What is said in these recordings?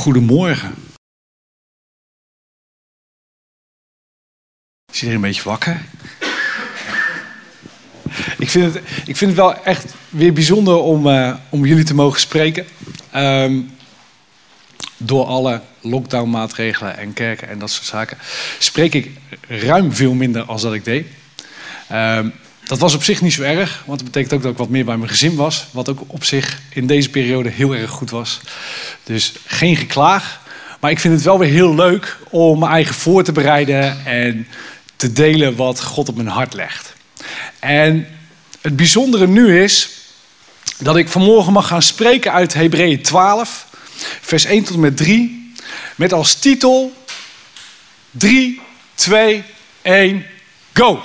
Goedemorgen. Is iedereen een beetje wakker? Ik vind het, ik vind het wel echt weer bijzonder om, uh, om jullie te mogen spreken. Um, door alle lockdownmaatregelen en kerken en dat soort zaken spreek ik ruim veel minder als dat ik deed. Um, dat was op zich niet zo erg, want dat betekent ook dat ik wat meer bij mijn gezin was. Wat ook op zich in deze periode heel erg goed was. Dus geen geklaag. Maar ik vind het wel weer heel leuk om mijn eigen voor te bereiden en te delen wat God op mijn hart legt. En het bijzondere nu is dat ik vanmorgen mag gaan spreken uit Hebreeën 12, vers 1 tot en met 3. Met als titel 3, 2, 1, go!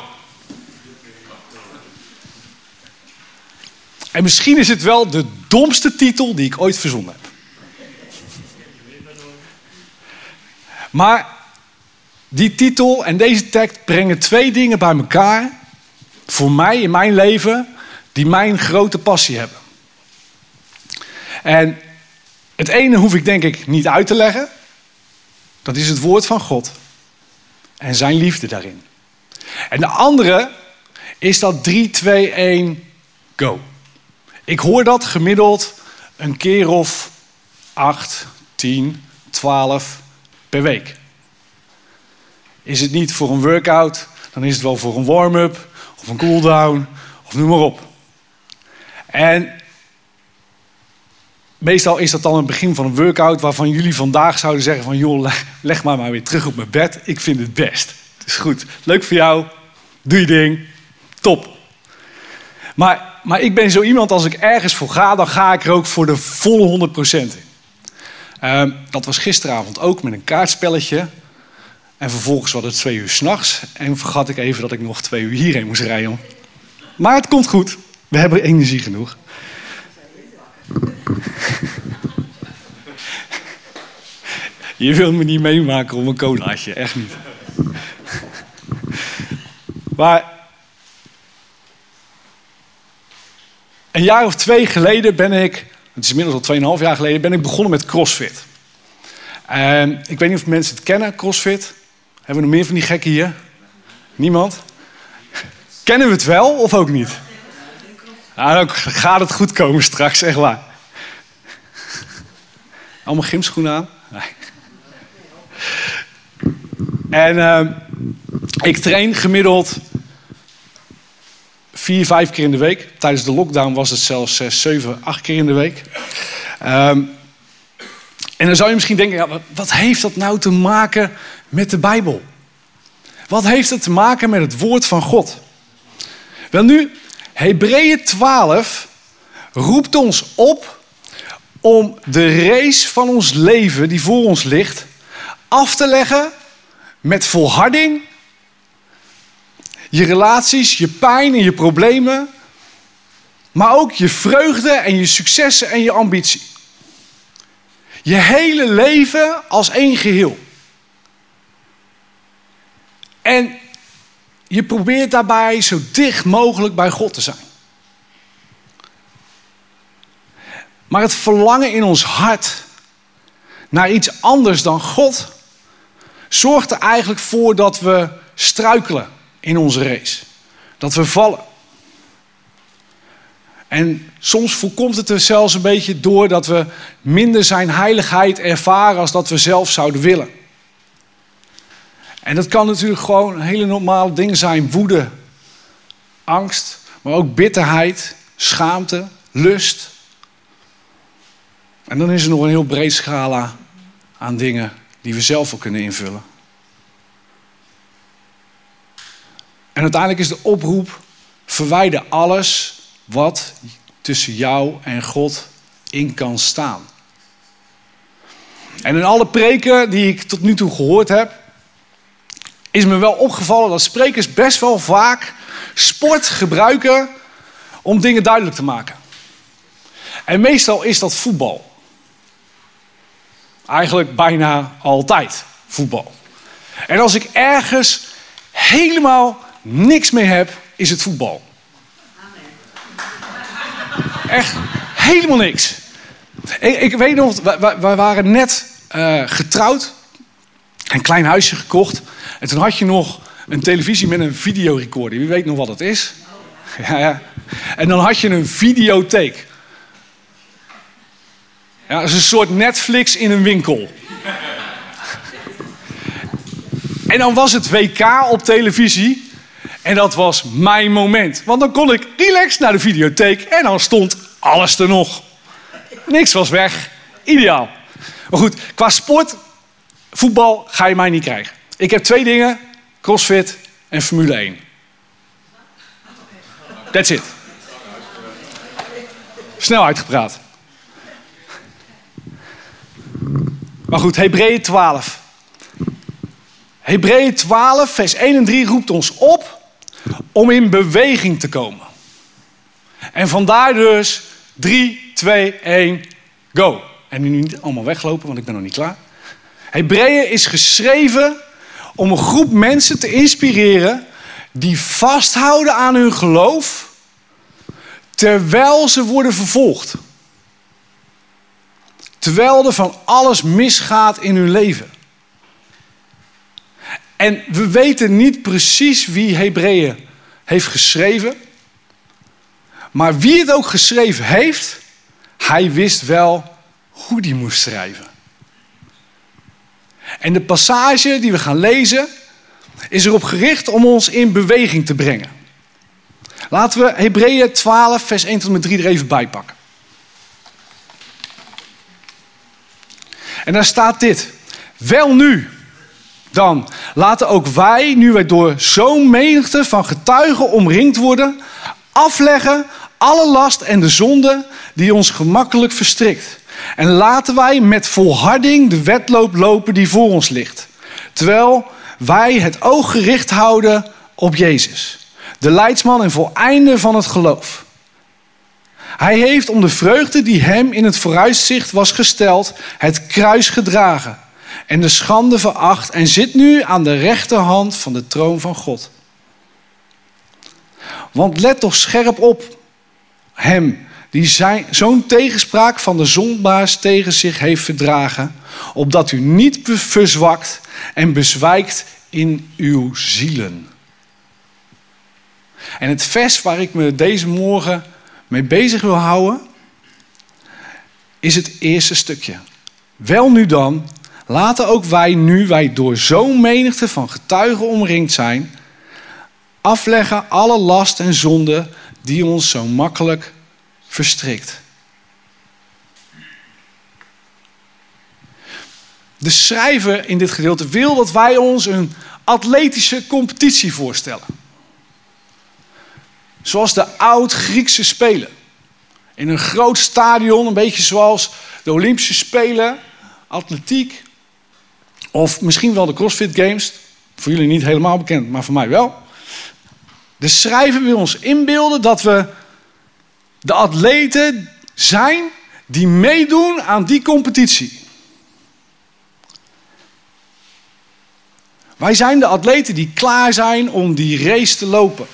En misschien is het wel de domste titel die ik ooit verzonnen heb. Maar die titel en deze tekst brengen twee dingen bij elkaar. Voor mij in mijn leven, die mijn grote passie hebben. En het ene hoef ik denk ik niet uit te leggen. Dat is het woord van God. En zijn liefde daarin. En de andere is dat 3, 2, 1, go. Ik hoor dat gemiddeld een keer of 8, 10, 12 per week. Is het niet voor een workout, dan is het wel voor een warm-up of een cool-down of noem maar op. En meestal is dat dan het begin van een workout waarvan jullie vandaag zouden zeggen van joh, leg maar maar weer terug op mijn bed. Ik vind het best. Het is goed. Leuk voor jou. Doe je ding. Top. Maar, maar ik ben zo iemand, als ik ergens voor ga, dan ga ik er ook voor de volle 100% in. Uh, dat was gisteravond ook met een kaartspelletje. En vervolgens was het twee uur s'nachts. En vergat ik even dat ik nog twee uur hierheen moest rijden. Maar het komt goed. We hebben energie genoeg. Je wilt me niet meemaken om een colaatje, echt niet. Maar Een jaar of twee geleden ben ik, het is inmiddels al 2,5 jaar geleden, ben ik begonnen met CrossFit. En ik weet niet of mensen het kennen, CrossFit. Hebben we nog meer van die gekken hier? Niemand? Kennen we het wel of ook niet? Nou, dan gaat het goed komen straks, echt waar. Allemaal gymschoenen aan? En uh, ik train gemiddeld vier, vijf keer in de week. Tijdens de lockdown was het zelfs zes, zeven, acht keer in de week. Um, en dan zou je misschien denken, ja, wat heeft dat nou te maken met de Bijbel? Wat heeft het te maken met het woord van God? Wel nu, Hebreeën 12 roept ons op om de race van ons leven die voor ons ligt af te leggen met volharding je relaties, je pijn en je problemen, maar ook je vreugde en je successen en je ambitie. Je hele leven als één geheel. En je probeert daarbij zo dicht mogelijk bij God te zijn. Maar het verlangen in ons hart naar iets anders dan God zorgt er eigenlijk voor dat we struikelen in onze race. Dat we vallen. En soms voorkomt het er zelfs een beetje door dat we minder zijn heiligheid ervaren als dat we zelf zouden willen. En dat kan natuurlijk gewoon hele normale dingen zijn: woede, angst, maar ook bitterheid, schaamte, lust. En dan is er nog een heel breed scala aan dingen die we zelf wel kunnen invullen. En uiteindelijk is de oproep: verwijder alles wat tussen jou en God in kan staan. En in alle preken die ik tot nu toe gehoord heb, is me wel opgevallen dat sprekers best wel vaak sport gebruiken om dingen duidelijk te maken. En meestal is dat voetbal. Eigenlijk bijna altijd voetbal. En als ik ergens helemaal niks mee heb, is het voetbal. Echt helemaal niks. Ik, ik weet nog, wij waren net eh, getrouwd. Een klein huisje gekocht. En toen had je nog een televisie met een videorecorder. Wie weet nog wat het is? Ja, ja. En dan had je een videotheek. Ja, dat is een soort Netflix in een winkel. En dan was het WK op televisie. En dat was mijn moment. Want dan kon ik relaxed naar de videotheek en dan stond alles er nog. Niks was weg. Ideaal. Maar goed, qua sport, voetbal ga je mij niet krijgen. Ik heb twee dingen: CrossFit en Formule 1. That's it. Snel uitgepraat. Maar goed, Hebreeën 12. Hebreeën 12, vers 1 en 3 roept ons op om in beweging te komen. En vandaar dus 3, 2, 1, go. En nu niet allemaal weglopen, want ik ben nog niet klaar. Hebreeën is geschreven om een groep mensen te inspireren die vasthouden aan hun geloof terwijl ze worden vervolgd. Terwijl er van alles misgaat in hun leven. En we weten niet precies wie Hebreeën heeft geschreven. Maar wie het ook geschreven heeft, hij wist wel hoe die moest schrijven. En de passage die we gaan lezen is erop gericht om ons in beweging te brengen. Laten we Hebreeën 12, vers 1 tot en met 3 er even bij pakken. En daar staat dit. Wel nu, dan laten ook wij, nu wij door zo'n menigte van getuigen omringd worden, afleggen alle last en de zonde die ons gemakkelijk verstrikt. En laten wij met volharding de wedloop lopen die voor ons ligt. Terwijl wij het oog gericht houden op Jezus, de leidsman en voleinde van het geloof. Hij heeft om de vreugde die hem in het vooruitzicht was gesteld, het kruis gedragen en de schande veracht en zit nu aan de rechterhand van de troon van God. Want let toch scherp op hem die zo'n tegenspraak van de zondaars tegen zich heeft verdragen, opdat u niet verzwakt en bezwijkt in uw zielen. En het vers waar ik me deze morgen mee bezig wil houden, is het eerste stukje. Wel nu dan, laten ook wij, nu wij door zo'n menigte van getuigen omringd zijn, afleggen alle last en zonde die ons zo makkelijk verstrikt. De schrijver in dit gedeelte wil dat wij ons een atletische competitie voorstellen. Zoals de oud-Griekse Spelen. In een groot stadion, een beetje zoals de Olympische Spelen, atletiek. Of misschien wel de CrossFit Games. Voor jullie niet helemaal bekend, maar voor mij wel. De schrijver wil ons inbeelden dat we de atleten zijn die meedoen aan die competitie. Wij zijn de atleten die klaar zijn om die race te lopen.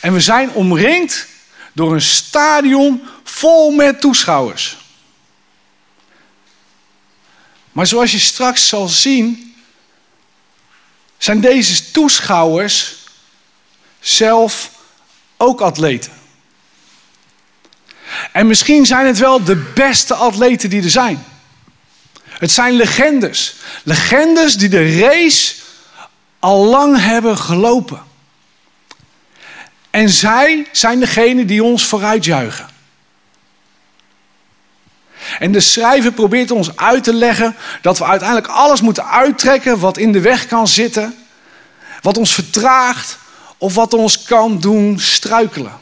En we zijn omringd door een stadion vol met toeschouwers. Maar zoals je straks zal zien, zijn deze toeschouwers zelf ook atleten. En misschien zijn het wel de beste atleten die er zijn. Het zijn legendes. Legendes die de race al lang hebben gelopen. En zij zijn degene die ons vooruitjuichen. En de schrijver probeert ons uit te leggen dat we uiteindelijk alles moeten uittrekken wat in de weg kan zitten, wat ons vertraagt of wat ons kan doen struikelen.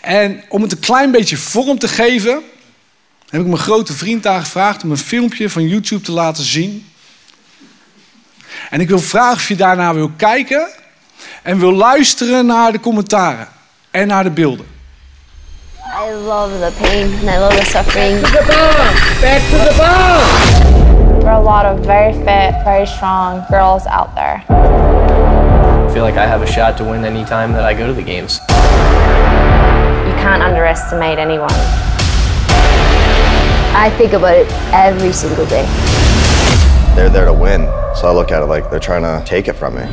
En om het een klein beetje vorm te geven, heb ik mijn grote vriend daar gevraagd om een filmpje van YouTube te laten zien. En ik wil vragen of je daarna wil kijken en wil luisteren naar de commentaren en naar de beelden. I love the pain and I love the suffering. Back to the bar! Back to the bar! There are a lot of very fit, very strong girls out there. I feel like I have a shot to win any time that I go to the games. You can't underestimate anyone. I think about it every single day. They're there to win. So I look at it like they're trying to take it from me.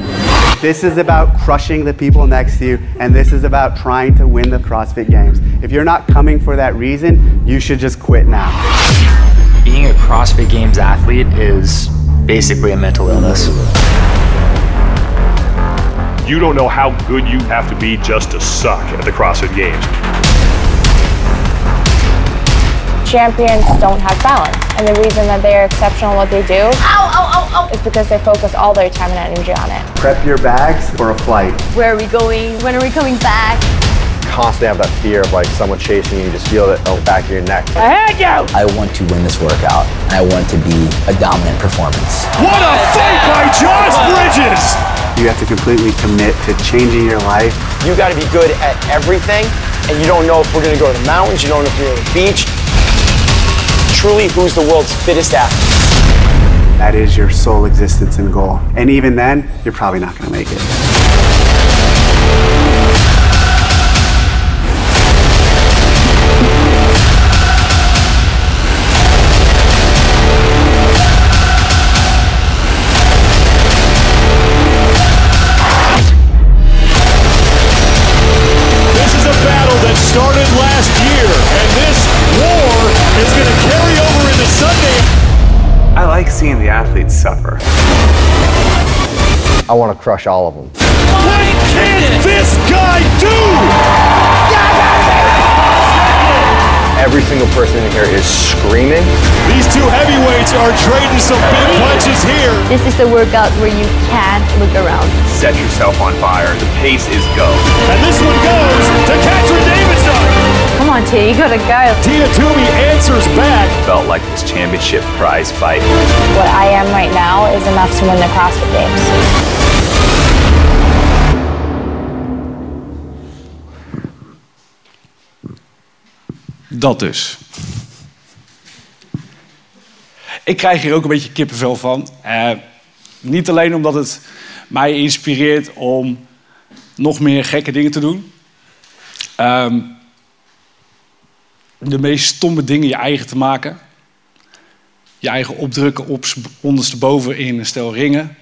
This is about crushing the people next to you, and this is about trying to win the CrossFit Games. If you're not coming for that reason, you should just quit now. Being a CrossFit Games athlete is basically a mental illness. You don't know how good you have to be just to suck at the CrossFit Games. Champions don't have balance, and the reason that they are exceptional at what they do is because they focus all their time and energy on it. Prep your bags for a flight. Where are we going? When are we coming back? Constantly have that fear of like someone chasing you. You just feel it on the back of your neck. I had you! I want to win this workout, and I want it to be a dominant performance. What a fight by Josh Bridges! You have to completely commit to changing your life. You got to be good at everything, and you don't know if we're going to go to the mountains, you don't know if you're going to the beach. Truly, who's the world's fittest athlete? That is your sole existence and goal. And even then, you're probably not going to make it. Athletes suffer. I want to crush all of them. What can this guy do? Every single person in here is screaming. These two heavyweights are trading some big punches here. This is the workout where you can't look around. Set yourself on fire. The pace is go. And this one goes to Katrin Davidson. T, you gotta go. Tina Toomey answers back. Felt like this championship prize fight. What I am right now is enough to win the CrossFit Games. Dat dus. Ik krijg hier ook een beetje kippenvel van. Eh, niet alleen omdat het mij inspireert om nog meer gekke dingen te doen. Ehm, de meest stomme dingen je eigen te maken. Je eigen opdrukken op, ondersteboven in een stel ringen.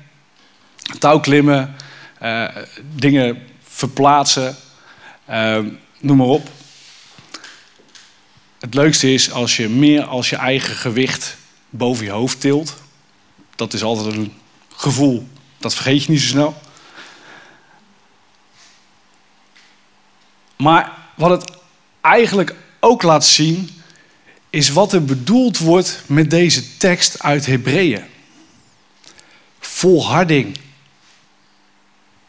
Touwklimmen. eh, dingen verplaatsen. ehm, noem maar op. Het leukste is als je meer als je eigen gewicht boven je hoofd tilt. Dat is altijd een gevoel, dat vergeet je niet zo snel. Maar wat het eigenlijk ook laat zien, is wat er bedoeld wordt met deze tekst uit Hebreeën. Volharding.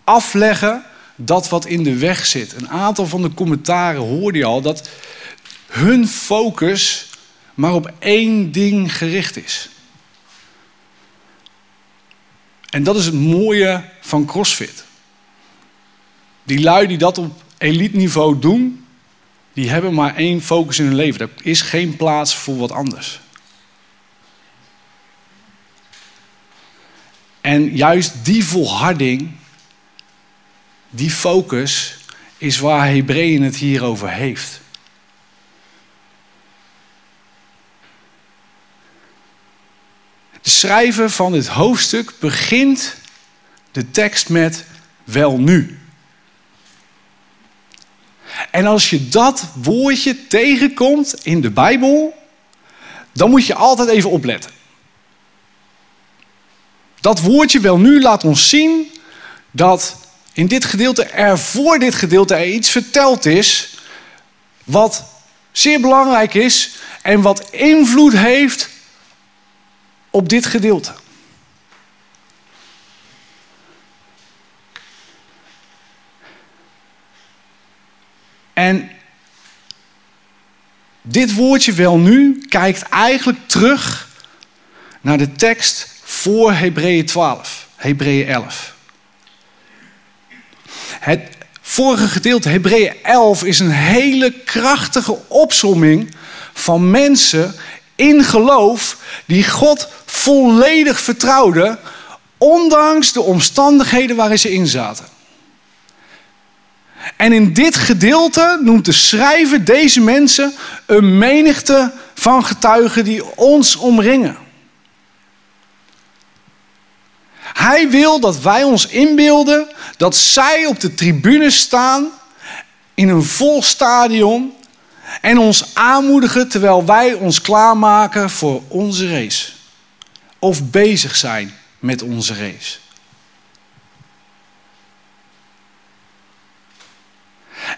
Afleggen dat wat in de weg zit. Een aantal van de commentaren hoorde je al dat hun focus maar op één ding gericht is. En dat is het mooie van CrossFit. Die lui die dat op elite niveau doen, die hebben maar één focus in hun leven. Er is geen plaats voor wat anders. En juist die volharding, die focus, is waar Hebreeën het hier over heeft. De schrijver van dit hoofdstuk begint de tekst met wel nu. En als je dat woordje tegenkomt in de Bijbel, dan moet je altijd even opletten. Dat woordje wel nu laat ons zien dat in dit gedeelte er voor dit gedeelte er iets verteld is wat zeer belangrijk is en wat invloed heeft op dit gedeelte. En dit woordje wel nu kijkt eigenlijk terug naar de tekst voor Hebreeën 12, Hebreeën 11. Het vorige gedeelte, Hebreeën 11, is een hele krachtige opsomming van mensen in geloof die God volledig vertrouwden, ondanks de omstandigheden waarin ze in zaten. En in dit gedeelte noemt de schrijver deze mensen een menigte van getuigen die ons omringen. Hij wil dat wij ons inbeelden dat zij op de tribune staan in een vol stadion en ons aanmoedigen terwijl wij ons klaarmaken voor onze race. Of bezig zijn met onze race.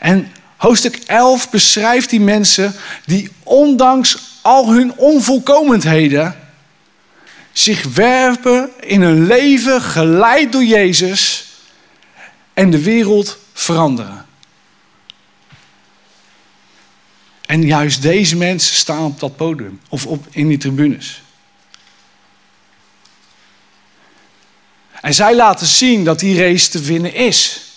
En hoofdstuk 11 beschrijft die mensen die ondanks al hun onvolkomenheden zich werpen in een leven geleid door Jezus en de wereld veranderen. En juist deze mensen staan op dat podium of op, in die tribunes. En zij laten zien dat die race te winnen is.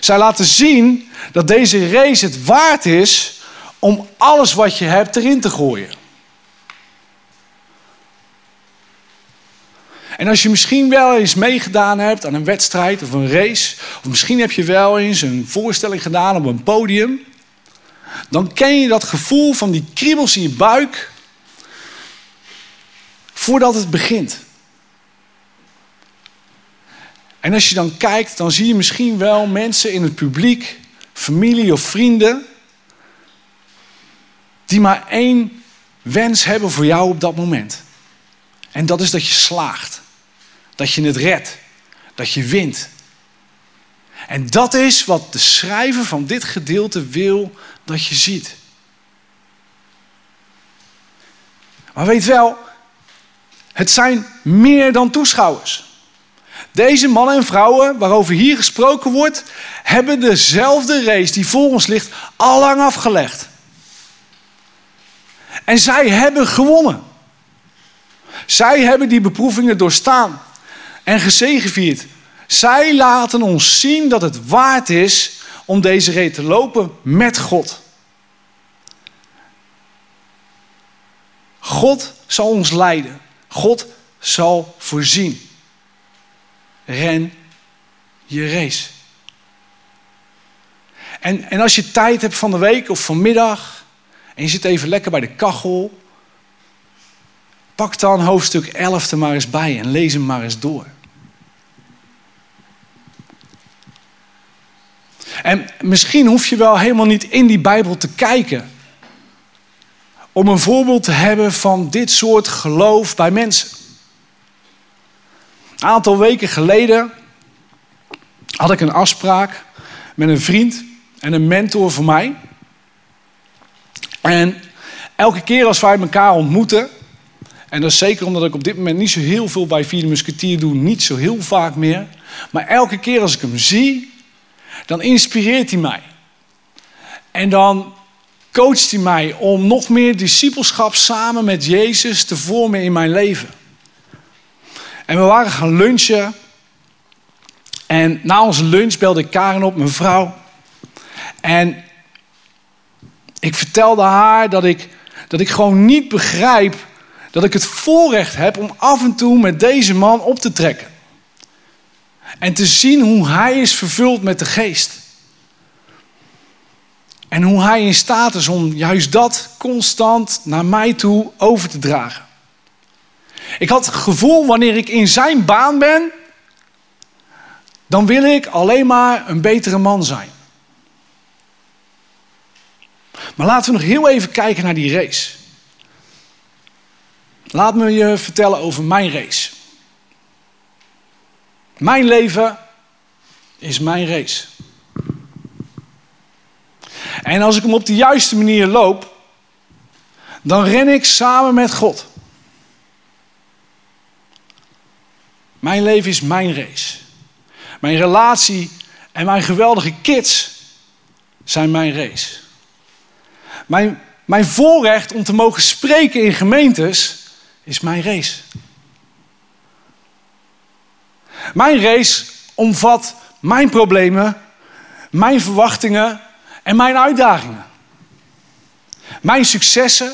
Zij laten zien dat deze race het waard is om alles wat je hebt erin te gooien. En als je misschien wel eens meegedaan hebt aan een wedstrijd of een race, of misschien heb je wel eens een voorstelling gedaan op een podium, dan ken je dat gevoel van die kriebels in je buik voordat het begint. En als je dan kijkt, dan zie je misschien wel mensen in het publiek, familie of vrienden, die maar één wens hebben voor jou op dat moment. En dat is dat je slaagt. Dat je het redt. Dat je wint. En dat is wat de schrijver van dit gedeelte wil dat je ziet. Maar weet wel, het zijn meer dan toeschouwers. Deze mannen en vrouwen waarover hier gesproken wordt, hebben dezelfde race die voor ons ligt al lang afgelegd. En zij hebben gewonnen. Zij hebben die beproevingen doorstaan en gezegevierd. Zij laten ons zien dat het waard is om deze reet te lopen met God. God zal ons leiden. God zal voorzien. Ren je race. En, en als je tijd hebt van de week of vanmiddag en je zit even lekker bij de kachel, pak dan hoofdstuk 11 er maar eens bij en lees hem maar eens door. En misschien hoef je wel helemaal niet in die Bijbel te kijken. Om een voorbeeld te hebben van dit soort geloof bij mensen. Een aantal weken geleden had ik een afspraak met een vriend en een mentor voor mij. En elke keer als wij elkaar ontmoeten, en dat is zeker omdat ik op dit moment niet zo heel veel bij Vierde Musketeer doe, niet zo heel vaak meer. Maar elke keer als ik hem zie, dan inspireert hij mij. En dan coacht hij mij om nog meer discipelschap samen met Jezus te vormen in mijn leven. En we waren gaan lunchen. En na onze lunch belde ik Karen op, mijn vrouw. En ik vertelde haar dat ik, dat ik gewoon niet begrijp dat ik het voorrecht heb om af en toe met deze man op te trekken. En te zien hoe hij is vervuld met de geest. En hoe hij in staat is om juist dat constant naar mij toe over te dragen. Ik had het gevoel, wanneer ik in zijn baan ben, dan wil ik alleen maar een betere man zijn. Maar laten we nog heel even kijken naar die race. Laat me je vertellen over mijn race. Mijn leven is mijn race. En als ik hem op de juiste manier loop, dan ren ik samen met God. Mijn leven is mijn race. Mijn relatie en mijn geweldige kids zijn mijn race. Mijn, mijn voorrecht om te mogen spreken in gemeentes is mijn race. Mijn race omvat mijn problemen, mijn verwachtingen en mijn uitdagingen. Mijn successen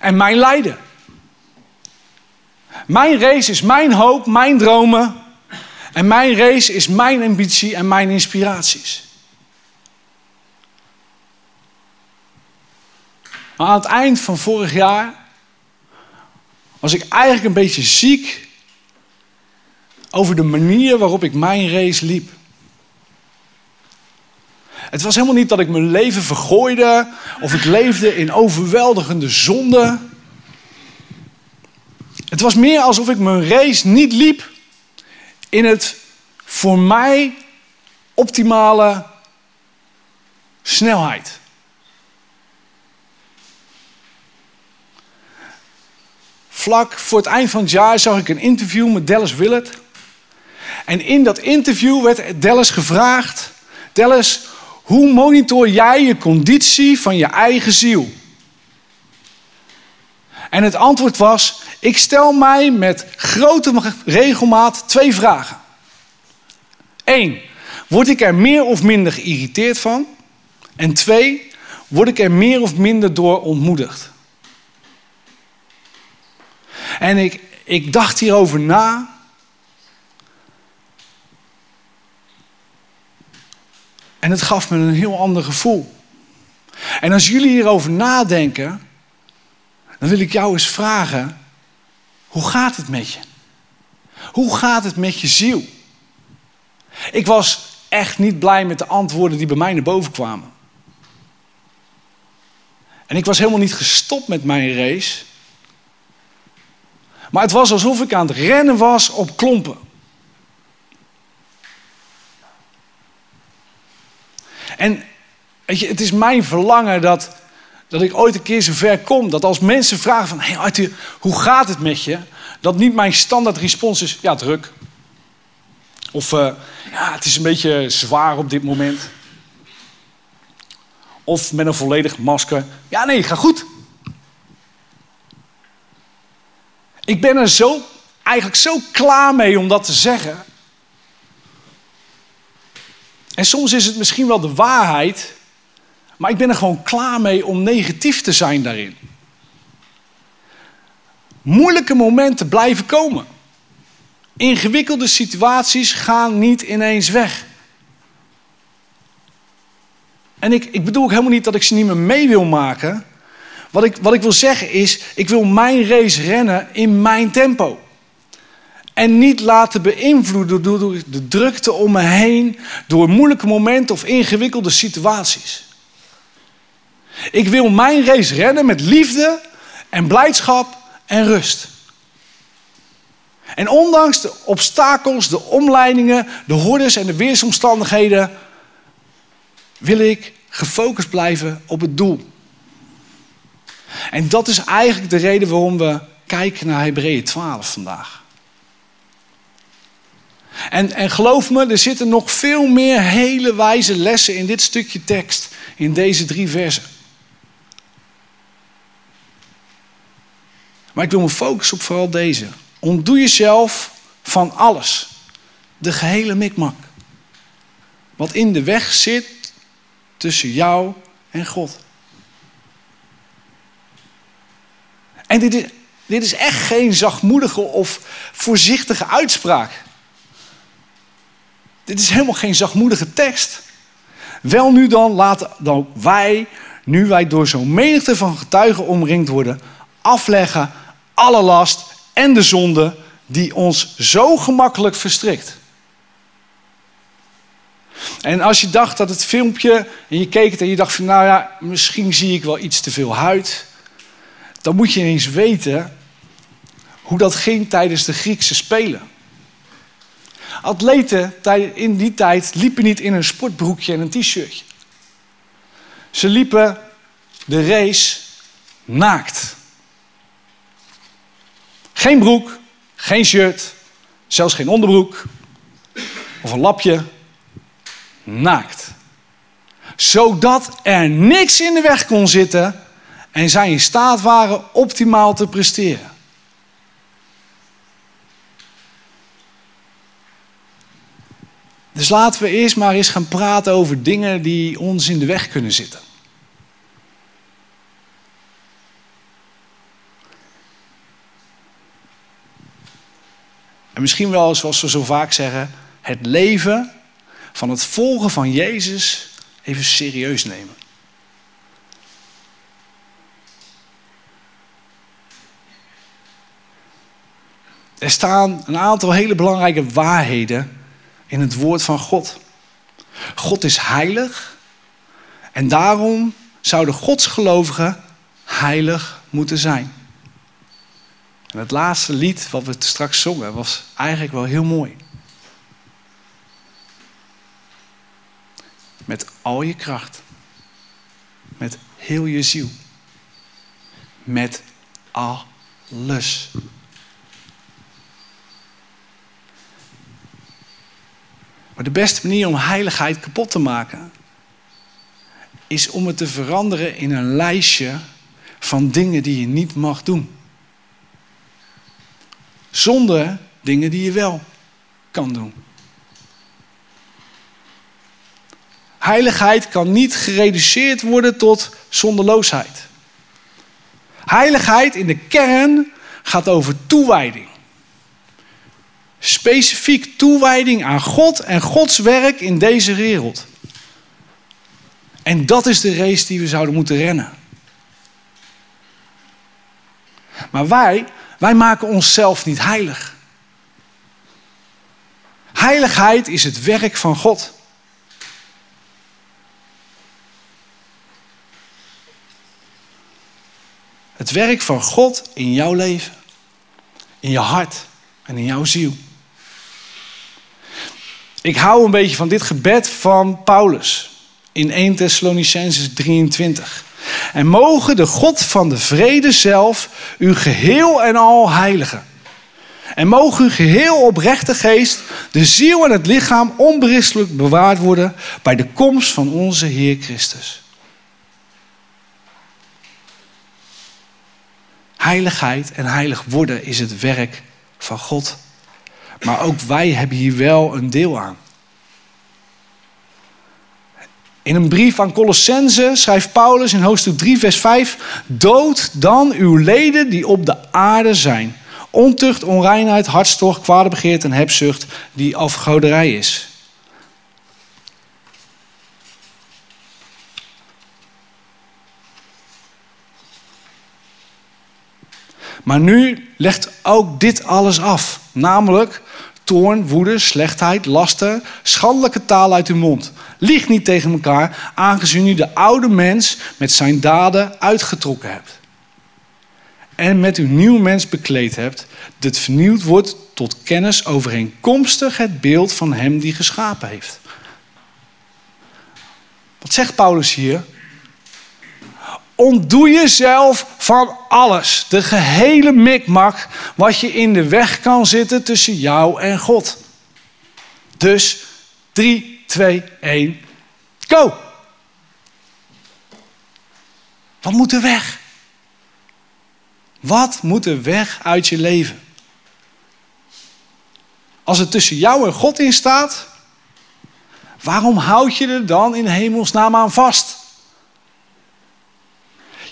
en mijn lijden. Mijn race is mijn hoop, mijn dromen. En mijn race is mijn ambitie en mijn inspiraties. Maar aan het eind van vorig jaar was ik eigenlijk een beetje ziek over de manier waarop ik mijn race liep. Het was helemaal niet dat ik mijn leven vergooide of ik leefde in overweldigende zonde. Het was meer alsof ik mijn race niet liep in het voor mij optimale snelheid. Vlak voor het eind van het jaar zag ik een interview met Dallas Willard. En in dat interview werd Dallas gevraagd: Dallas, hoe monitor jij je conditie van je eigen ziel? En het antwoord was: ik stel mij met grote regelmaat twee vragen. Eén, word ik er meer of minder geïrriteerd van? En twee, word ik er meer of minder door ontmoedigd? En ik, ik dacht hierover na. En het gaf me een heel ander gevoel. En als jullie hierover nadenken, dan wil ik jou eens vragen: hoe gaat het met je? Hoe gaat het met je ziel? Ik was echt niet blij met de antwoorden die bij mij naar boven kwamen. En ik was helemaal niet gestopt met mijn race. Maar het was alsof ik aan het rennen was op klompen. En weet je, het is mijn verlangen dat, dat ik ooit een keer zo ver kom. Dat als mensen vragen van, hey Arthur, hoe gaat het met je? Dat niet mijn standaard respons is, ja druk. Of uh, ja, het is een beetje zwaar op dit moment. Of met een volledig masker. Ja, nee, ga goed. Ik ben er zo, eigenlijk zo klaar mee om dat te zeggen. En soms is het misschien wel de waarheid, maar ik ben er gewoon klaar mee om negatief te zijn daarin. Moeilijke momenten blijven komen. Ingewikkelde situaties gaan niet ineens weg. En ik, ik bedoel ook helemaal niet dat ik ze niet meer mee wil maken. Wat ik, wat ik wil zeggen is, ik wil mijn race rennen in mijn tempo. En niet laten beïnvloeden door de drukte om me heen, door moeilijke momenten of ingewikkelde situaties. Ik wil mijn race rennen met liefde en blijdschap en rust. En ondanks de obstakels, de omleidingen, de hordes en de weersomstandigheden, wil ik gefocust blijven op het doel. En dat is eigenlijk de reden waarom we kijken naar Hebreeën 12 vandaag. En, en geloof me, er zitten nog veel meer hele wijze lessen in dit stukje tekst, in deze drie versen. Maar ik wil me focussen op vooral deze. Ontdoe jezelf van alles. De gehele mikmak. Wat in de weg zit tussen jou en God. En dit is, dit is echt geen zachtmoedige of voorzichtige uitspraak. Dit is helemaal geen zachtmoedige tekst. Wel nu dan, laten dan wij, nu wij door zo'n menigte van getuigen omringd worden, afleggen alle last en de zonde die ons zo gemakkelijk verstrikt. En als je dacht dat het filmpje, en je keek het en je dacht van nou ja, misschien zie ik wel iets te veel huid, dan moet je eens weten hoe dat ging tijdens de Griekse Spelen. Atleten in die tijd liepen niet in een sportbroekje en een t-shirtje. Ze liepen de race naakt. Geen broek, geen shirt, zelfs geen onderbroek of een lapje. Naakt. Zodat er niks in de weg kon zitten en zij in staat waren optimaal te presteren. Dus laten we eerst maar eens gaan praten over dingen die ons in de weg kunnen zitten. En misschien wel, zoals we zo vaak zeggen, het leven van het volgen van Jezus even serieus nemen. Er staan een aantal hele belangrijke waarheden in het woord van God. God is heilig en daarom zouden Gods gelovigen heilig moeten zijn. En het laatste lied wat we straks zongen was eigenlijk wel heel mooi. Met al je kracht. Met heel je ziel. Met alles. Maar de beste manier om heiligheid kapot te maken is om het te veranderen in een lijstje van dingen die je niet mag doen. Zonder dingen die je wel kan doen. Heiligheid kan niet gereduceerd worden tot zonderloosheid. Heiligheid in de kern gaat over toewijding. Specifiek toewijding aan God en Gods werk in deze wereld. En dat is de race die we zouden moeten rennen. Maar wij, wij maken onszelf niet heilig. Heiligheid is het werk van God. Het werk van God in jouw leven, in je hart en in jouw ziel. Ik hou een beetje van dit gebed van Paulus in 1 Thessalonicenses 23. En mogen de God van de vrede zelf u geheel en al heiligen. En mogen uw geheel oprechte geest, de ziel en het lichaam onberispelijk bewaard worden bij de komst van onze Heer Christus. Heiligheid en heilig worden is het werk van God. Maar ook wij hebben hier wel een deel aan. In een brief aan Colossense schrijft Paulus in hoofdstuk 3, vers 5: Dood dan uw leden die op de aarde zijn. Ontucht, onreinheid, hartstocht, kwade begeerte en hebzucht, die afgoderij is. Maar nu legt ook dit alles af. Namelijk toorn, woede, slechtheid, lasten, schandelijke taal uit uw mond. Lieg niet tegen elkaar, aangezien u de oude mens met zijn daden uitgetrokken hebt. En met uw nieuw mens bekleed hebt, dat vernieuwd wordt tot kennis overeenkomstig het beeld van hem die geschapen heeft. Wat zegt Paulus hier? Ontdoe jezelf van alles. De gehele mikmak wat je in de weg kan zitten tussen jou en God. Dus 3, 2, 1, go! Wat moet er weg? Wat moet er weg uit je leven? Als het tussen jou en God in staat, waarom houd je er dan in hemelsnaam aan vast?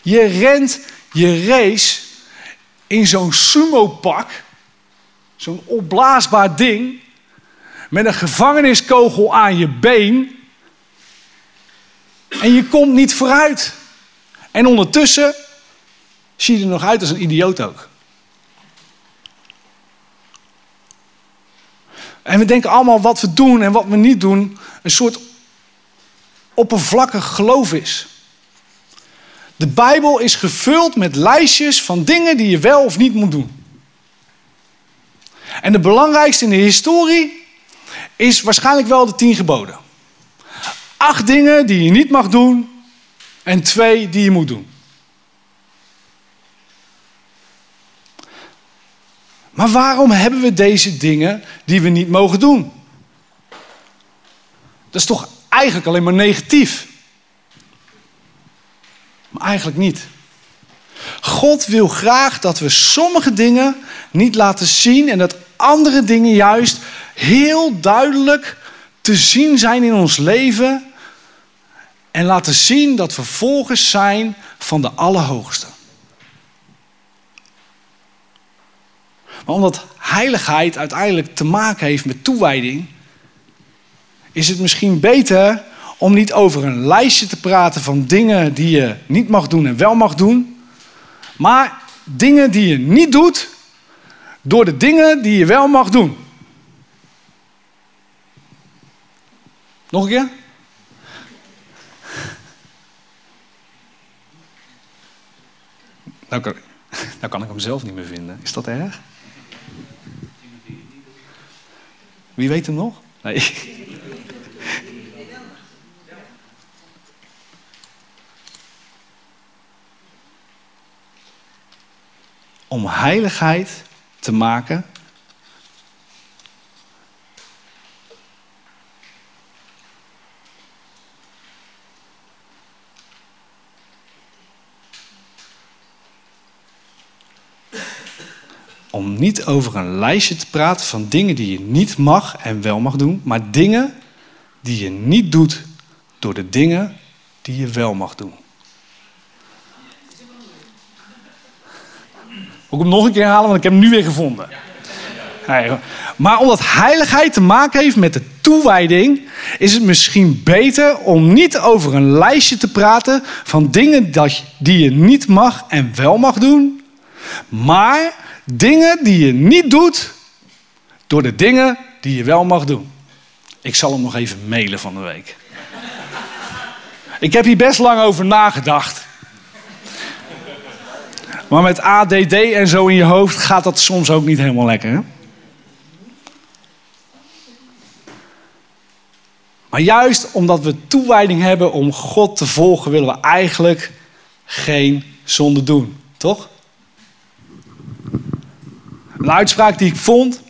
Je rent je race in zo'n sumo-pak, zo'n opblaasbaar ding, met een gevangeniskogel aan je been. En je komt niet vooruit. En ondertussen zie je er nog uit als een idioot ook. En we denken allemaal wat we doen en wat we niet doen, een soort oppervlakkig geloof is. De Bijbel is gevuld met lijstjes van dingen die je wel of niet moet doen. En de belangrijkste in de historie is waarschijnlijk wel de tien geboden. Acht dingen die je niet mag doen en twee die je moet doen. Maar waarom hebben we deze dingen die we niet mogen doen? Dat is toch eigenlijk alleen maar negatief? Maar eigenlijk niet. God wil graag dat we sommige dingen niet laten zien en dat andere dingen juist heel duidelijk te zien zijn in ons leven en laten zien dat we volgers zijn van de Allerhoogste. Maar omdat heiligheid uiteindelijk te maken heeft met toewijding, is het misschien beter om niet over een lijstje te praten van dingen die je niet mag doen en wel mag doen, maar dingen die je niet doet, door de dingen die je wel mag doen. Nog een keer? Nou kan, nou kan ik hem zelf niet meer vinden. Is dat erg? Wie weet hem nog? Nee. Om heiligheid te maken. Om niet over een lijstje te praten van dingen die je niet mag en wel mag doen, maar dingen die je niet doet door de dingen die je wel mag doen. Moet ik hem nog een keer halen, want ik heb hem nu weer gevonden. Maar omdat heiligheid te maken heeft met de toewijding, is het misschien beter om niet over een lijstje te praten van dingen die je niet mag en wel mag doen, maar dingen die je niet doet door de dingen die je wel mag doen. Ik zal hem nog even mailen van de week. Ik heb hier best lang over nagedacht. Maar met ADD en zo in je hoofd gaat dat soms ook niet helemaal lekker. Hè? Maar juist omdat we toewijding hebben om God te volgen, willen we eigenlijk geen zonde doen. Toch? Een uitspraak die ik vond.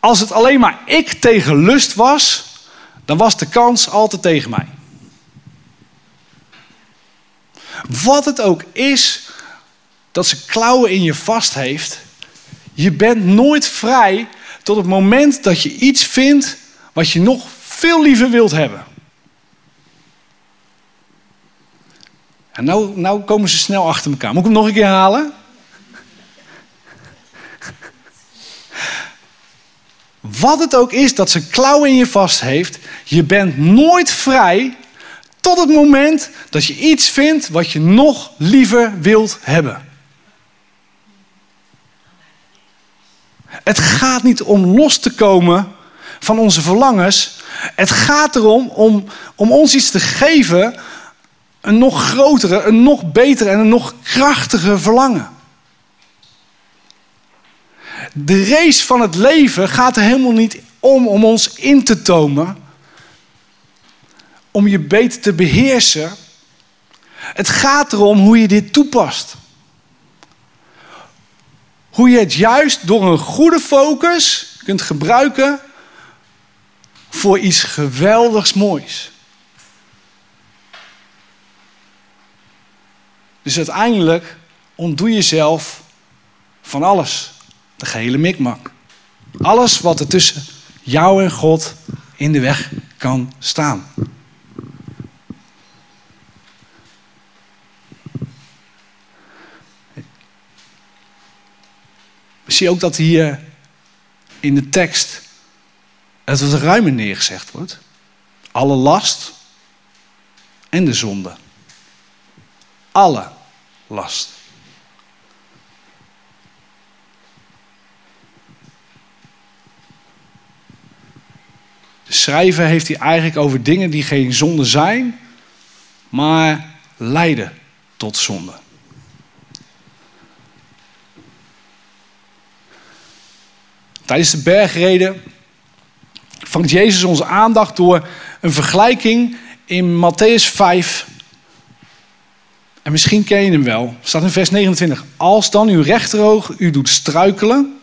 Als het alleen maar ik tegen lust was, dan was de kans altijd tegen mij. Wat het ook is dat ze klauwen in je vast heeft, je bent nooit vrij tot het moment dat je iets vindt wat je nog veel liever wilt hebben. En nou, nou komen ze snel achter elkaar. Moet ik hem nog een keer halen? Wat het ook is dat ze klauwen in je vast heeft, je bent nooit vrij tot het moment dat je iets vindt wat je nog liever wilt hebben. Het gaat niet om los te komen van onze verlangens. Het gaat erom om, om ons iets te geven, een nog grotere, een nog betere en een nog krachtiger verlangen. De race van het leven gaat er helemaal niet om om ons in te tomen, om je beter te beheersen. Het gaat erom hoe je dit toepast. Hoe je het juist door een goede focus kunt gebruiken voor iets geweldigs moois. Dus uiteindelijk ontdoe jezelf van alles. De gehele mikmak. Alles wat er tussen jou en God in de weg kan staan. We zien ook dat hier in de tekst het wat ruimer neergezegd wordt. Alle last en de zonde. Alle last. De schrijver heeft hier eigenlijk over dingen die geen zonde zijn, maar leiden tot zonde. Tijdens de bergreden vangt Jezus onze aandacht door een vergelijking in Matthäus 5. En misschien ken je hem wel. Staat in vers 29. Als dan uw rechteroog u doet struikelen,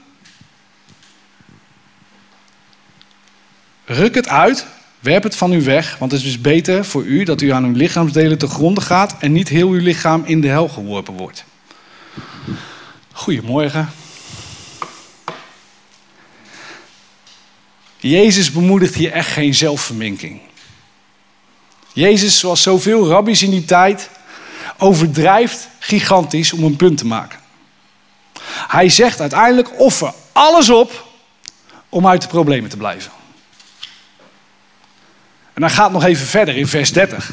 ruk het uit, werp het van u weg, want het is beter voor u dat u aan uw lichaamsdelen te gronden gaat en niet heel uw lichaam in de hel geworpen wordt. Goedemorgen. Jezus bemoedigt hier echt geen zelfverminking. Jezus, zoals zoveel rabbies in die tijd, overdrijft gigantisch om een punt te maken. Hij zegt uiteindelijk: offer alles op om uit de problemen te blijven. En dan gaat nog even verder in vers 30.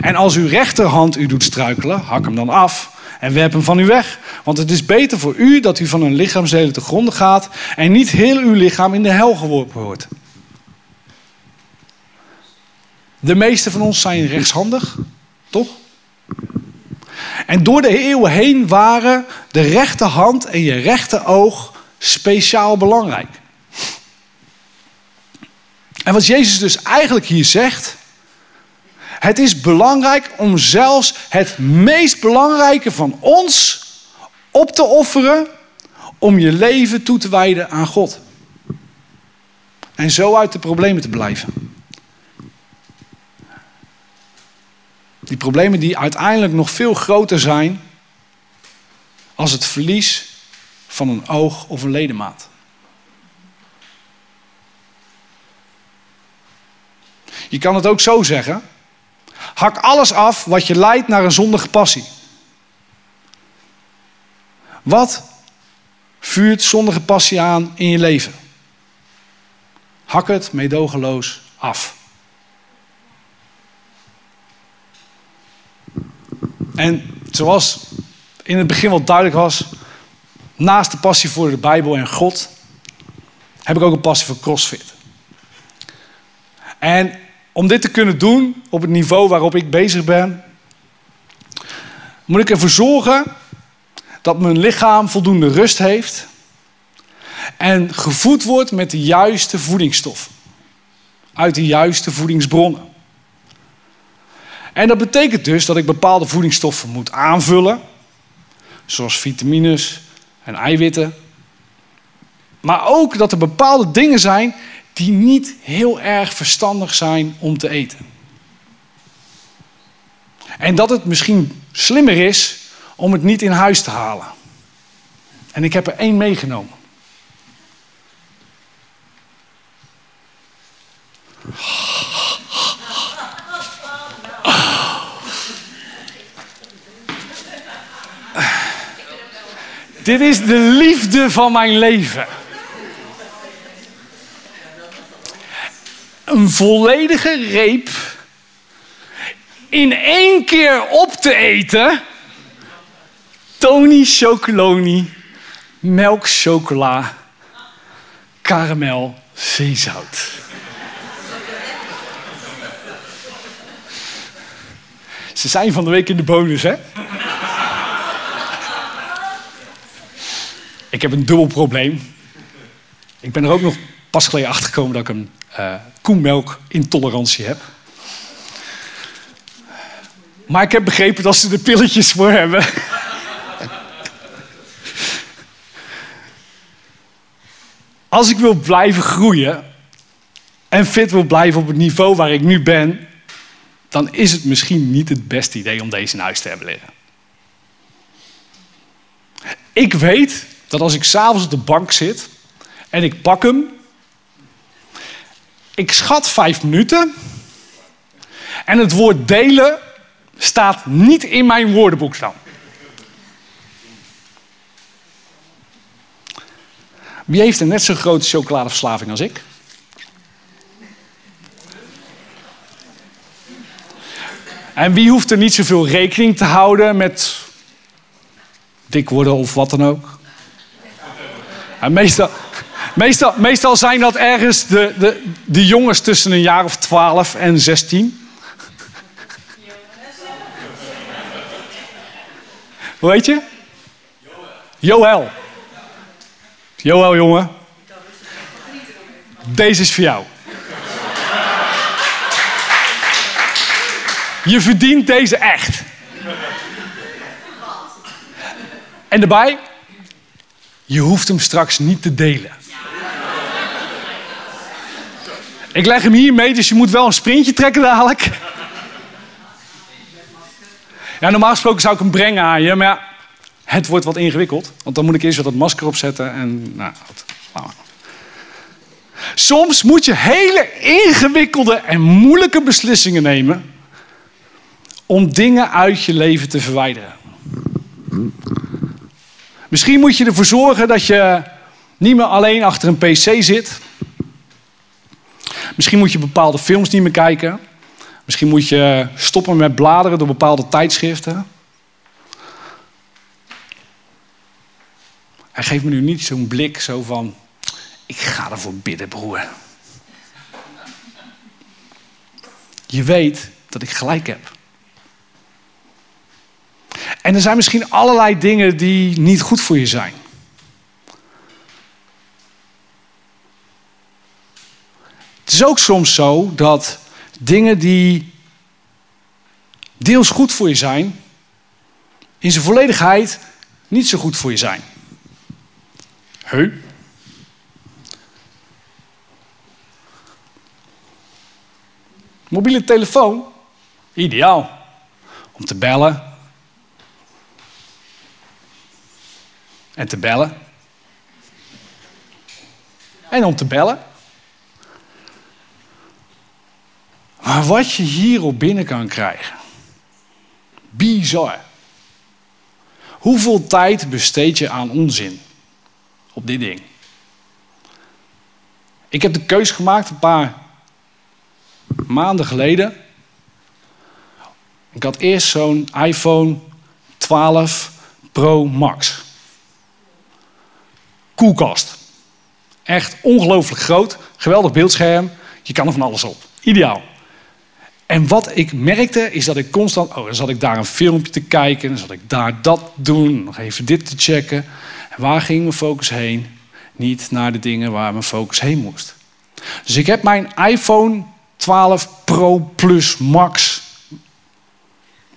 En als uw rechterhand u doet struikelen, hak hem dan af en werp hem van u weg. Want het is beter voor u dat u van een lichaamsdelen te gronden gaat en niet heel uw lichaam in de hel geworpen wordt. De meeste van ons zijn rechtshandig, toch? En door de eeuwen heen waren de rechterhand en je rechteroog speciaal belangrijk. En wat Jezus dus eigenlijk hier zegt, het is belangrijk om zelfs het meest belangrijke van ons op te offeren om je leven toe te wijden aan God. En zo uit de problemen te blijven. Die problemen die uiteindelijk nog veel groter zijn als het verlies van een oog of een ledemaat. Je kan het ook zo zeggen. Hak alles af wat je leidt naar een zondige passie. Wat vuurt zondige passie aan in je leven? Hak het meedogenloos af. En zoals in het begin wel duidelijk was, naast de passie voor de Bijbel en God, heb ik ook een passie voor CrossFit. En om dit te kunnen doen op het niveau waarop ik bezig ben, moet ik ervoor zorgen dat mijn lichaam voldoende rust heeft en gevoed wordt met de juiste voedingsstoffen. Uit de juiste voedingsbronnen. En dat betekent dus dat ik bepaalde voedingsstoffen moet aanvullen, zoals vitamines en eiwitten. Maar ook dat er bepaalde dingen zijn die niet heel erg verstandig zijn om te eten. En dat het misschien slimmer is om het niet in huis te halen. En ik heb er één meegenomen. Dit is de liefde van mijn leven. Een volledige reep in één keer op te eten. Tony Chocoloni, melk chocola, karamel, zeezout. Ze zijn van de week in de bonus, hè? Ik heb een dubbel probleem. Ik ben er ook nog pas geleden achter gekomen dat ik een uh, koemelkintolerantie heb. Maar ik heb begrepen dat ze er pilletjes voor hebben. Als ik wil blijven groeien en fit wil blijven op het niveau waar ik nu ben, dan is het misschien niet het beste idee om deze in huis te hebben liggen. Ik weet dat als ik s'avonds op de bank zit en ik pak hem, ik schat vijf minuten en het woord delen staat niet in mijn woordenboek staan. Wie heeft een net zo grote chocoladeverslaving als ik? En wie hoeft er niet zoveel rekening te houden met dik worden of wat dan ook? En meestal, meestal, meestal zijn dat ergens de, de, de jongens tussen een jaar of 12 en 16. Hoe heet je? Joël. Joël, jongen. Deze is voor jou. Je verdient deze echt. En daarbij, je hoeft hem straks niet te delen. Ik leg hem hier mee, dus je moet wel een sprintje trekken dadelijk. Ja, normaal gesproken zou ik hem brengen aan je, maar ja, het wordt wat ingewikkeld. Want dan moet ik eerst weer dat masker opzetten en nou. Soms moet je hele ingewikkelde en moeilijke beslissingen nemen om dingen uit je leven te verwijderen. Misschien moet je ervoor zorgen dat je niet meer alleen achter een pc zit. Misschien moet je bepaalde films niet meer kijken. Misschien moet je stoppen met bladeren door bepaalde tijdschriften. Hij geeft me nu niet zo'n blik zo van, ik ga ervoor bidden, broer. Je weet dat ik gelijk heb. En er zijn misschien allerlei dingen die niet goed voor je zijn. Het is ook soms zo dat dingen die deels goed voor je zijn, in zijn volledigheid niet zo goed voor je zijn. Heu? Mobiele telefoon, ideaal om te bellen en te bellen en om te bellen. Maar wat je hierop binnen kan krijgen, bizar. Hoeveel tijd besteed je aan onzin op dit ding? Ik heb de keus gemaakt een paar maanden geleden. Ik had eerst zo'n iPhone 12 Pro Max. Koelkast. Echt ongelooflijk groot. Geweldig beeldscherm. Je kan er van alles op. Ideaal. En wat ik merkte is dat ik constant, oh, dan zat ik daar een filmpje te kijken, dan zat ik daar dat doen, nog even dit te checken. En waar ging mijn focus heen? Niet naar de dingen waar mijn focus heen moest. Dus ik heb mijn iPhone 12 Pro Plus Max,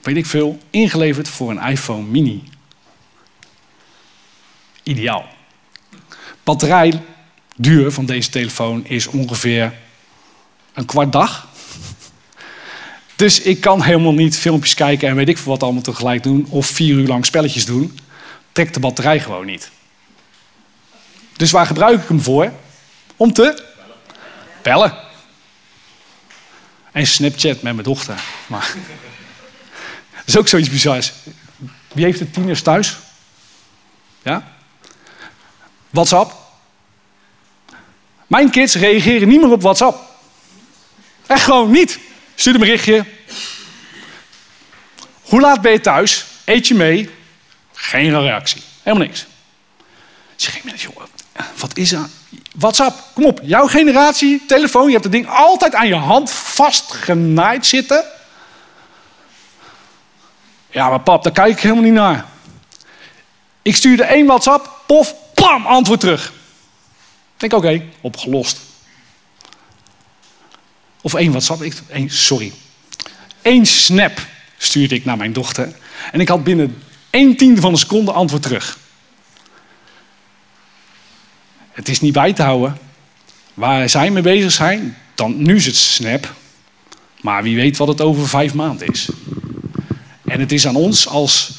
weet ik veel, ingeleverd voor een iPhone Mini. Ideaal. Batterijduur van deze telefoon is ongeveer een kwart dag. Dus ik kan helemaal niet filmpjes kijken en weet ik veel wat allemaal tegelijk doen. Of vier uur lang spelletjes doen. Trekt de batterij gewoon niet. Dus waar gebruik ik hem voor? Om te bellen. En Snapchat met mijn dochter. Maar dat is ook zoiets bizars. Wie heeft het tieners thuis? Ja? WhatsApp? Mijn kids reageren niet meer op WhatsApp. Echt gewoon niet. Stuur een berichtje. Hoe laat ben je thuis? Eet je mee? Geen reactie. Helemaal niks. Zeg ik, joh, wat is er? WhatsApp, kom op. Jouw generatie, telefoon, je hebt het ding altijd aan je hand vastgenaaid zitten. Ja, maar pap, daar kijk ik helemaal niet naar. Ik stuurde één WhatsApp, pof, pam, antwoord terug. Ik denk, oké, opgelost. Of één WhatsApp, ik, één, sorry. Eén snap stuurde ik naar mijn dochter. En ik had binnen één tiende van een seconde antwoord terug. Het is niet bij te houden. Waar zij mee bezig zijn, dan nu is het snap. Maar wie weet wat het over vijf maanden is. En het is aan ons als,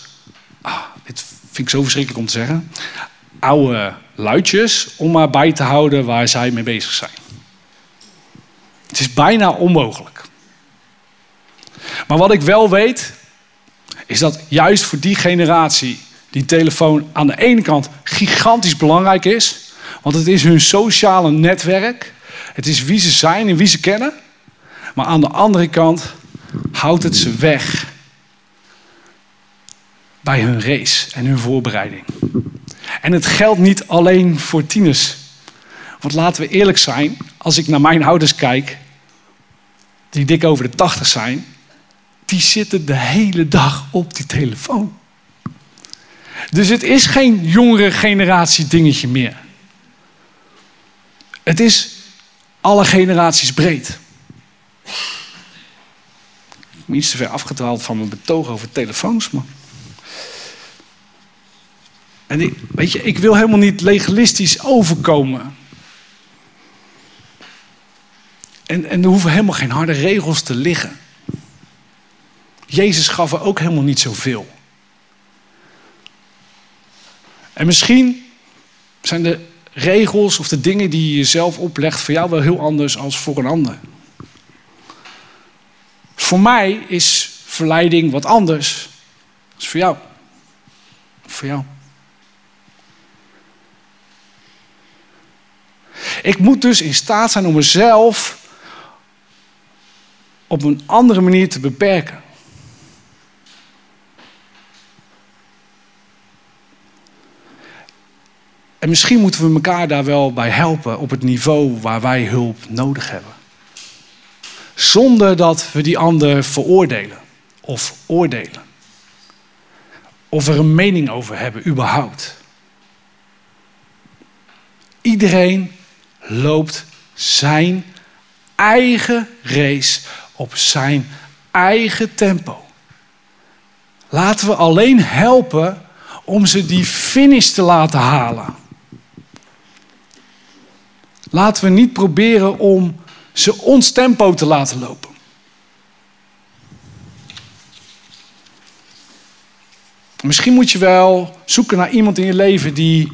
ah, dit vind ik zo verschrikkelijk om te zeggen, oude luidjes om maar bij te houden waar zij mee bezig zijn. Het is bijna onmogelijk. Maar wat ik wel weet, is dat juist voor die generatie die telefoon aan de ene kant gigantisch belangrijk is, want het is hun sociale netwerk, het is wie ze zijn en wie ze kennen, maar aan de andere kant houdt het ze weg bij hun race en hun voorbereiding. En het geldt niet alleen voor tieners. Want laten we eerlijk zijn, als ik naar mijn ouders kijk, die dik over de 80 zijn, die zitten de hele dag op die telefoon. Dus het is geen jongere generatie dingetje meer. Het is alle generaties breed. Ik ben iets te ver afgedwaald van mijn betoog over telefoons, man. En ik, weet je, ik wil helemaal niet legalistisch overkomen. En, en er hoeven helemaal geen harde regels te liggen. Jezus gaf er ook helemaal niet zoveel. En misschien zijn de regels of de dingen die je jezelf oplegt voor jou wel heel anders als voor een ander. Voor mij is verleiding wat anders dan voor jou. Voor jou. Ik moet dus in staat zijn om mezelf op een andere manier te beperken. En misschien moeten we elkaar daar wel bij helpen op het niveau waar wij hulp nodig hebben. Zonder dat we die ander veroordelen of oordelen. Of er een mening over hebben, überhaupt. Iedereen loopt zijn eigen race op zijn eigen tempo. Laten we alleen helpen om ze die finish te laten halen. Laten we niet proberen om ze ons tempo te laten lopen. Misschien moet je wel zoeken naar iemand in je leven die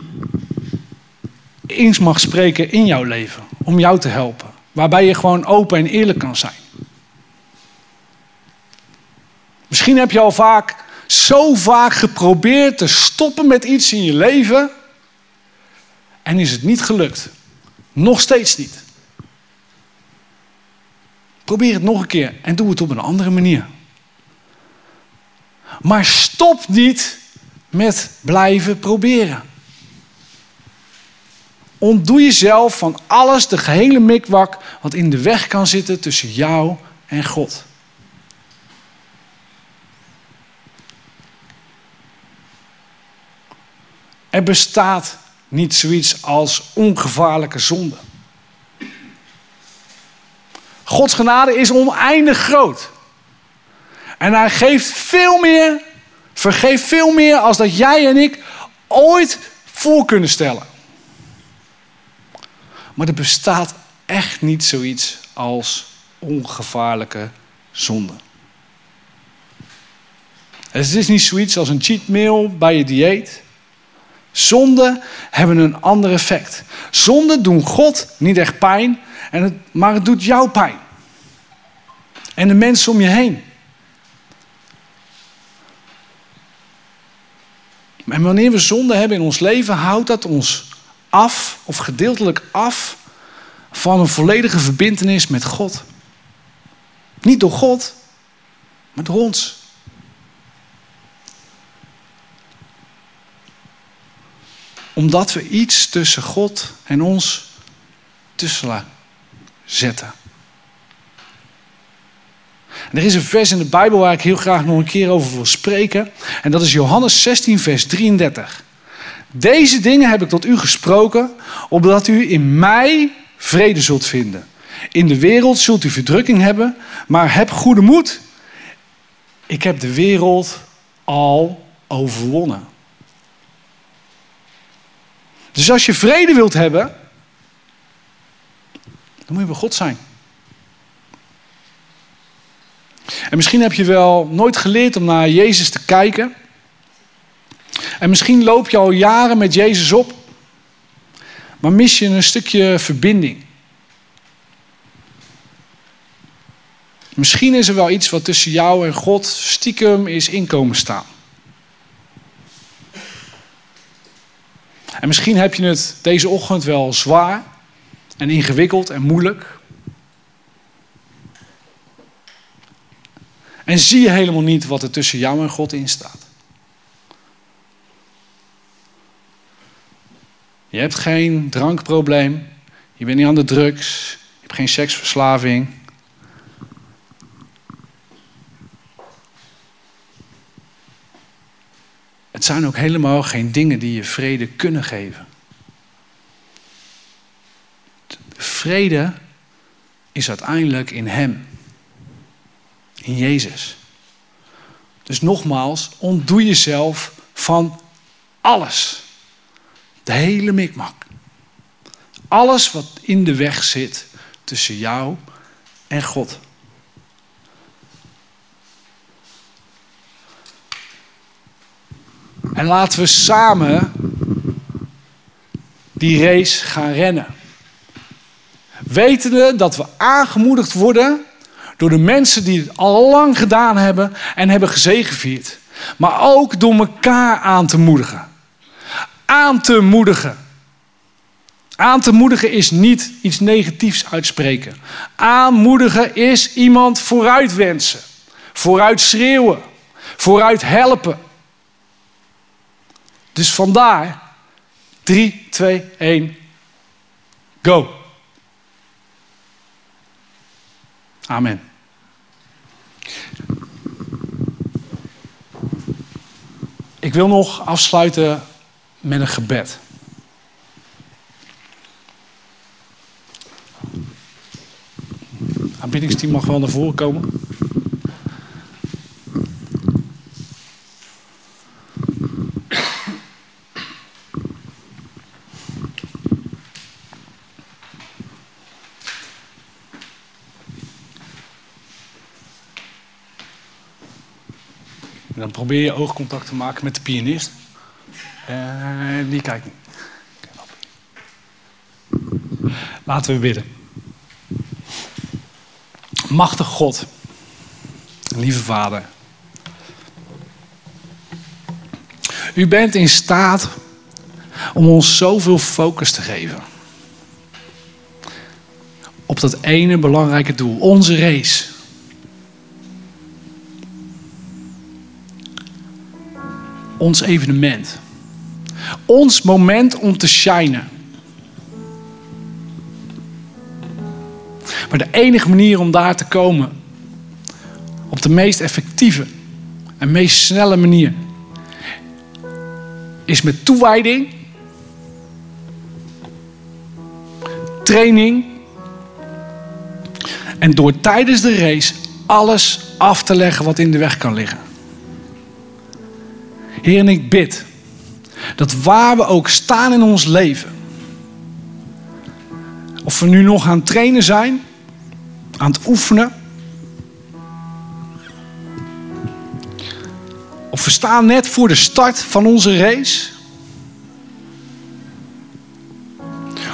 eens mag spreken in jouw leven. Om jou te helpen. Waarbij je gewoon open en eerlijk kan zijn. Misschien heb je al vaak, zo vaak geprobeerd te stoppen met iets in je leven. En is het niet gelukt. Nog steeds niet. Probeer het nog een keer en doe het op een andere manier. Maar stop niet met blijven proberen. Ontdoe jezelf van alles, de gehele mikwak, wat in de weg kan zitten tussen jou en God. Er bestaat niet zoiets als ongevaarlijke zonde. Gods genade is oneindig groot. En hij geeft veel meer, vergeeft veel meer als dat jij en ik ooit voor kunnen stellen. Maar er bestaat echt niet zoiets als ongevaarlijke zonde. Het is niet zoiets als een cheat meal bij je dieet. Zonden hebben een ander effect. Zonden doen God niet echt pijn, maar het doet jou pijn. En de mensen om je heen. En wanneer we zonde hebben in ons leven, houdt dat ons af, of gedeeltelijk af, van een volledige verbintenis met God. Niet door God, maar door ons. Omdat we iets tussen God en ons tussen zetten. En er is een vers in de Bijbel waar ik heel graag nog een keer over wil spreken. En dat is Johannes 16, vers 33. Deze dingen heb ik tot u gesproken, opdat u in mij vrede zult vinden. In de wereld zult u verdrukking hebben, maar heb goede moed. Ik heb de wereld al overwonnen. Dus als je vrede wilt hebben, dan moet je bij God zijn. En misschien heb je wel nooit geleerd om naar Jezus te kijken. En misschien loop je al jaren met Jezus op, maar mis je een stukje verbinding. Misschien is er wel iets wat tussen jou en God stiekem is inkomen staan. En misschien heb je het deze ochtend wel zwaar en ingewikkeld en moeilijk. En zie je helemaal niet wat er tussen jou en God in staat. Je hebt geen drankprobleem. Je bent niet aan de drugs. Je hebt geen seksverslaving. Het zijn ook helemaal geen dingen die je vrede kunnen geven. Vrede is uiteindelijk in Hem. In Jezus. Dus nogmaals, ontdoe jezelf van alles. De hele mikmak. Alles wat in de weg zit tussen jou en God. En laten we samen die race gaan rennen. Wetende dat we aangemoedigd worden door de mensen die het al lang gedaan hebben en hebben gezegevierd. Maar ook door elkaar aan te moedigen. Aan te moedigen. Aan te moedigen is niet iets negatiefs uitspreken. Aanmoedigen is iemand vooruit wensen. Vooruit schreeuwen. Vooruit helpen. Dus vandaar 3, 2, 1. Go. Amen. Ik wil nog afsluiten met een gebed. Aanbiddingsteam mag wel naar voren komen. En dan probeer je oogcontact te maken met de pianist. En die kijkt niet. Laten we bidden. Machtig God, lieve Vader. U bent in staat om ons zoveel focus te geven. Op dat ene belangrijke doel, onze race. Ons evenement. Ons moment om te shinen. Maar de enige manier om daar te komen, op de meest effectieve en meest snelle manier, is met toewijding, training en door tijdens de race alles af te leggen wat in de weg kan liggen. Heer, en ik bid dat waar we ook staan in ons leven, of we nu nog aan het trainen zijn, aan het oefenen, of we staan net voor de start van onze race,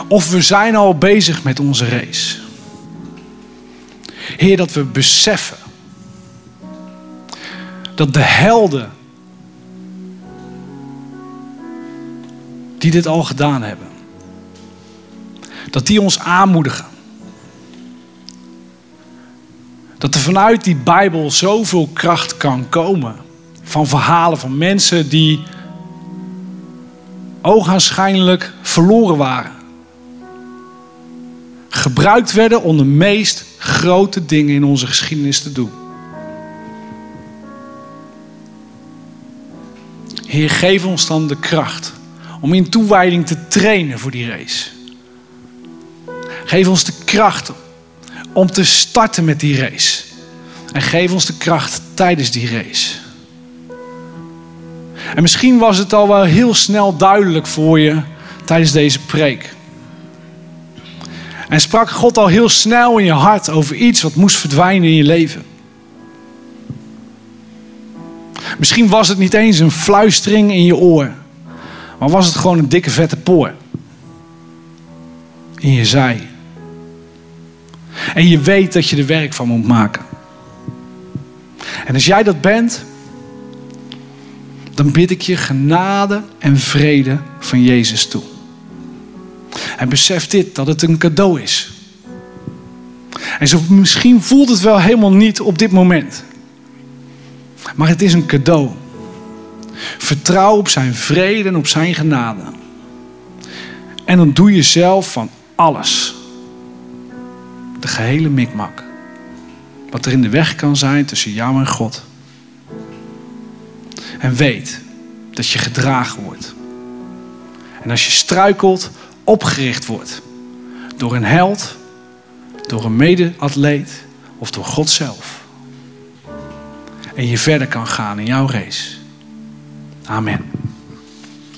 of we zijn al bezig met onze race. Heer, dat we beseffen dat de helden die dit al gedaan hebben, dat die ons aanmoedigen. Dat er vanuit die Bijbel zoveel kracht kan komen. Van verhalen van mensen die oogenschijnlijk verloren waren. Gebruikt werden om de meest grote dingen in onze geschiedenis te doen. Heer, geef ons dan de kracht om in toewijding te trainen voor die race. Geef ons de kracht om te starten met die race. En geef ons de kracht tijdens die race. En misschien was het al wel heel snel duidelijk voor je tijdens deze preek. En sprak God al heel snel in je hart over iets wat moest verdwijnen in je leven. Misschien was het niet eens een fluistering in je oor, maar was het gewoon een dikke vette poor in je zij. En je weet dat je er werk van moet maken. En als jij dat bent, dan bid ik je genade en vrede van Jezus toe. En besef dit, dat het een cadeau is. En zo, misschien voelt het wel helemaal niet op dit moment. Maar het is een cadeau. Vertrouw op zijn vrede en op zijn genade. En dan doe je zelf van alles. De gehele mikmak. Wat er in de weg kan zijn tussen jou en God. En weet dat je gedragen wordt. En als je struikelt, opgericht wordt. Door een held, door een mede-atleet of door God zelf. En je verder kan gaan in jouw race. Amen.